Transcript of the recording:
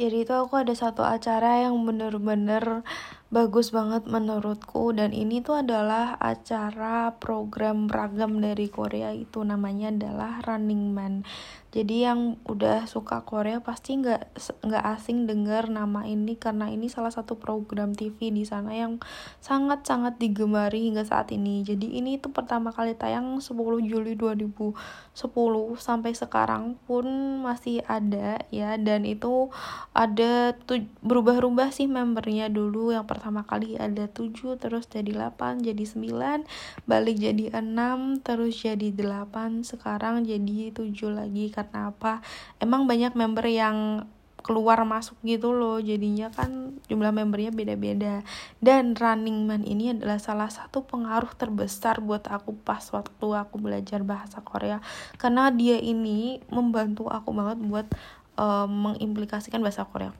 Jadi itu aku ada satu acara yang bener-bener bagus banget menurutku. Dan ini tuh adalah acara program ragam dari Korea. Itu namanya adalah Running Man. Jadi yang udah suka Korea pasti nggak nggak asing dengar nama ini. Karena ini salah satu program TV di sana yang sangat-sangat digemari hingga saat ini. Jadi ini itu pertama kali tayang 10 Juli 2010 sampai sekarang pun masih ada ya. Dan itu ada tuh berubah-ubah sih membernya dulu. Yang pertama kali ada 7 terus jadi 8 jadi 9 balik jadi 6 terus jadi 8 sekarang jadi 7 lagi. Karena apa? Emang banyak member yang keluar masuk gitu loh. Jadinya kan jumlah membernya beda-beda. Dan Running Man ini adalah salah satu pengaruh terbesar buat aku pas waktu aku belajar bahasa Korea. Karena dia ini membantu aku banget buat uh, mengimplikasikan bahasa Korea aku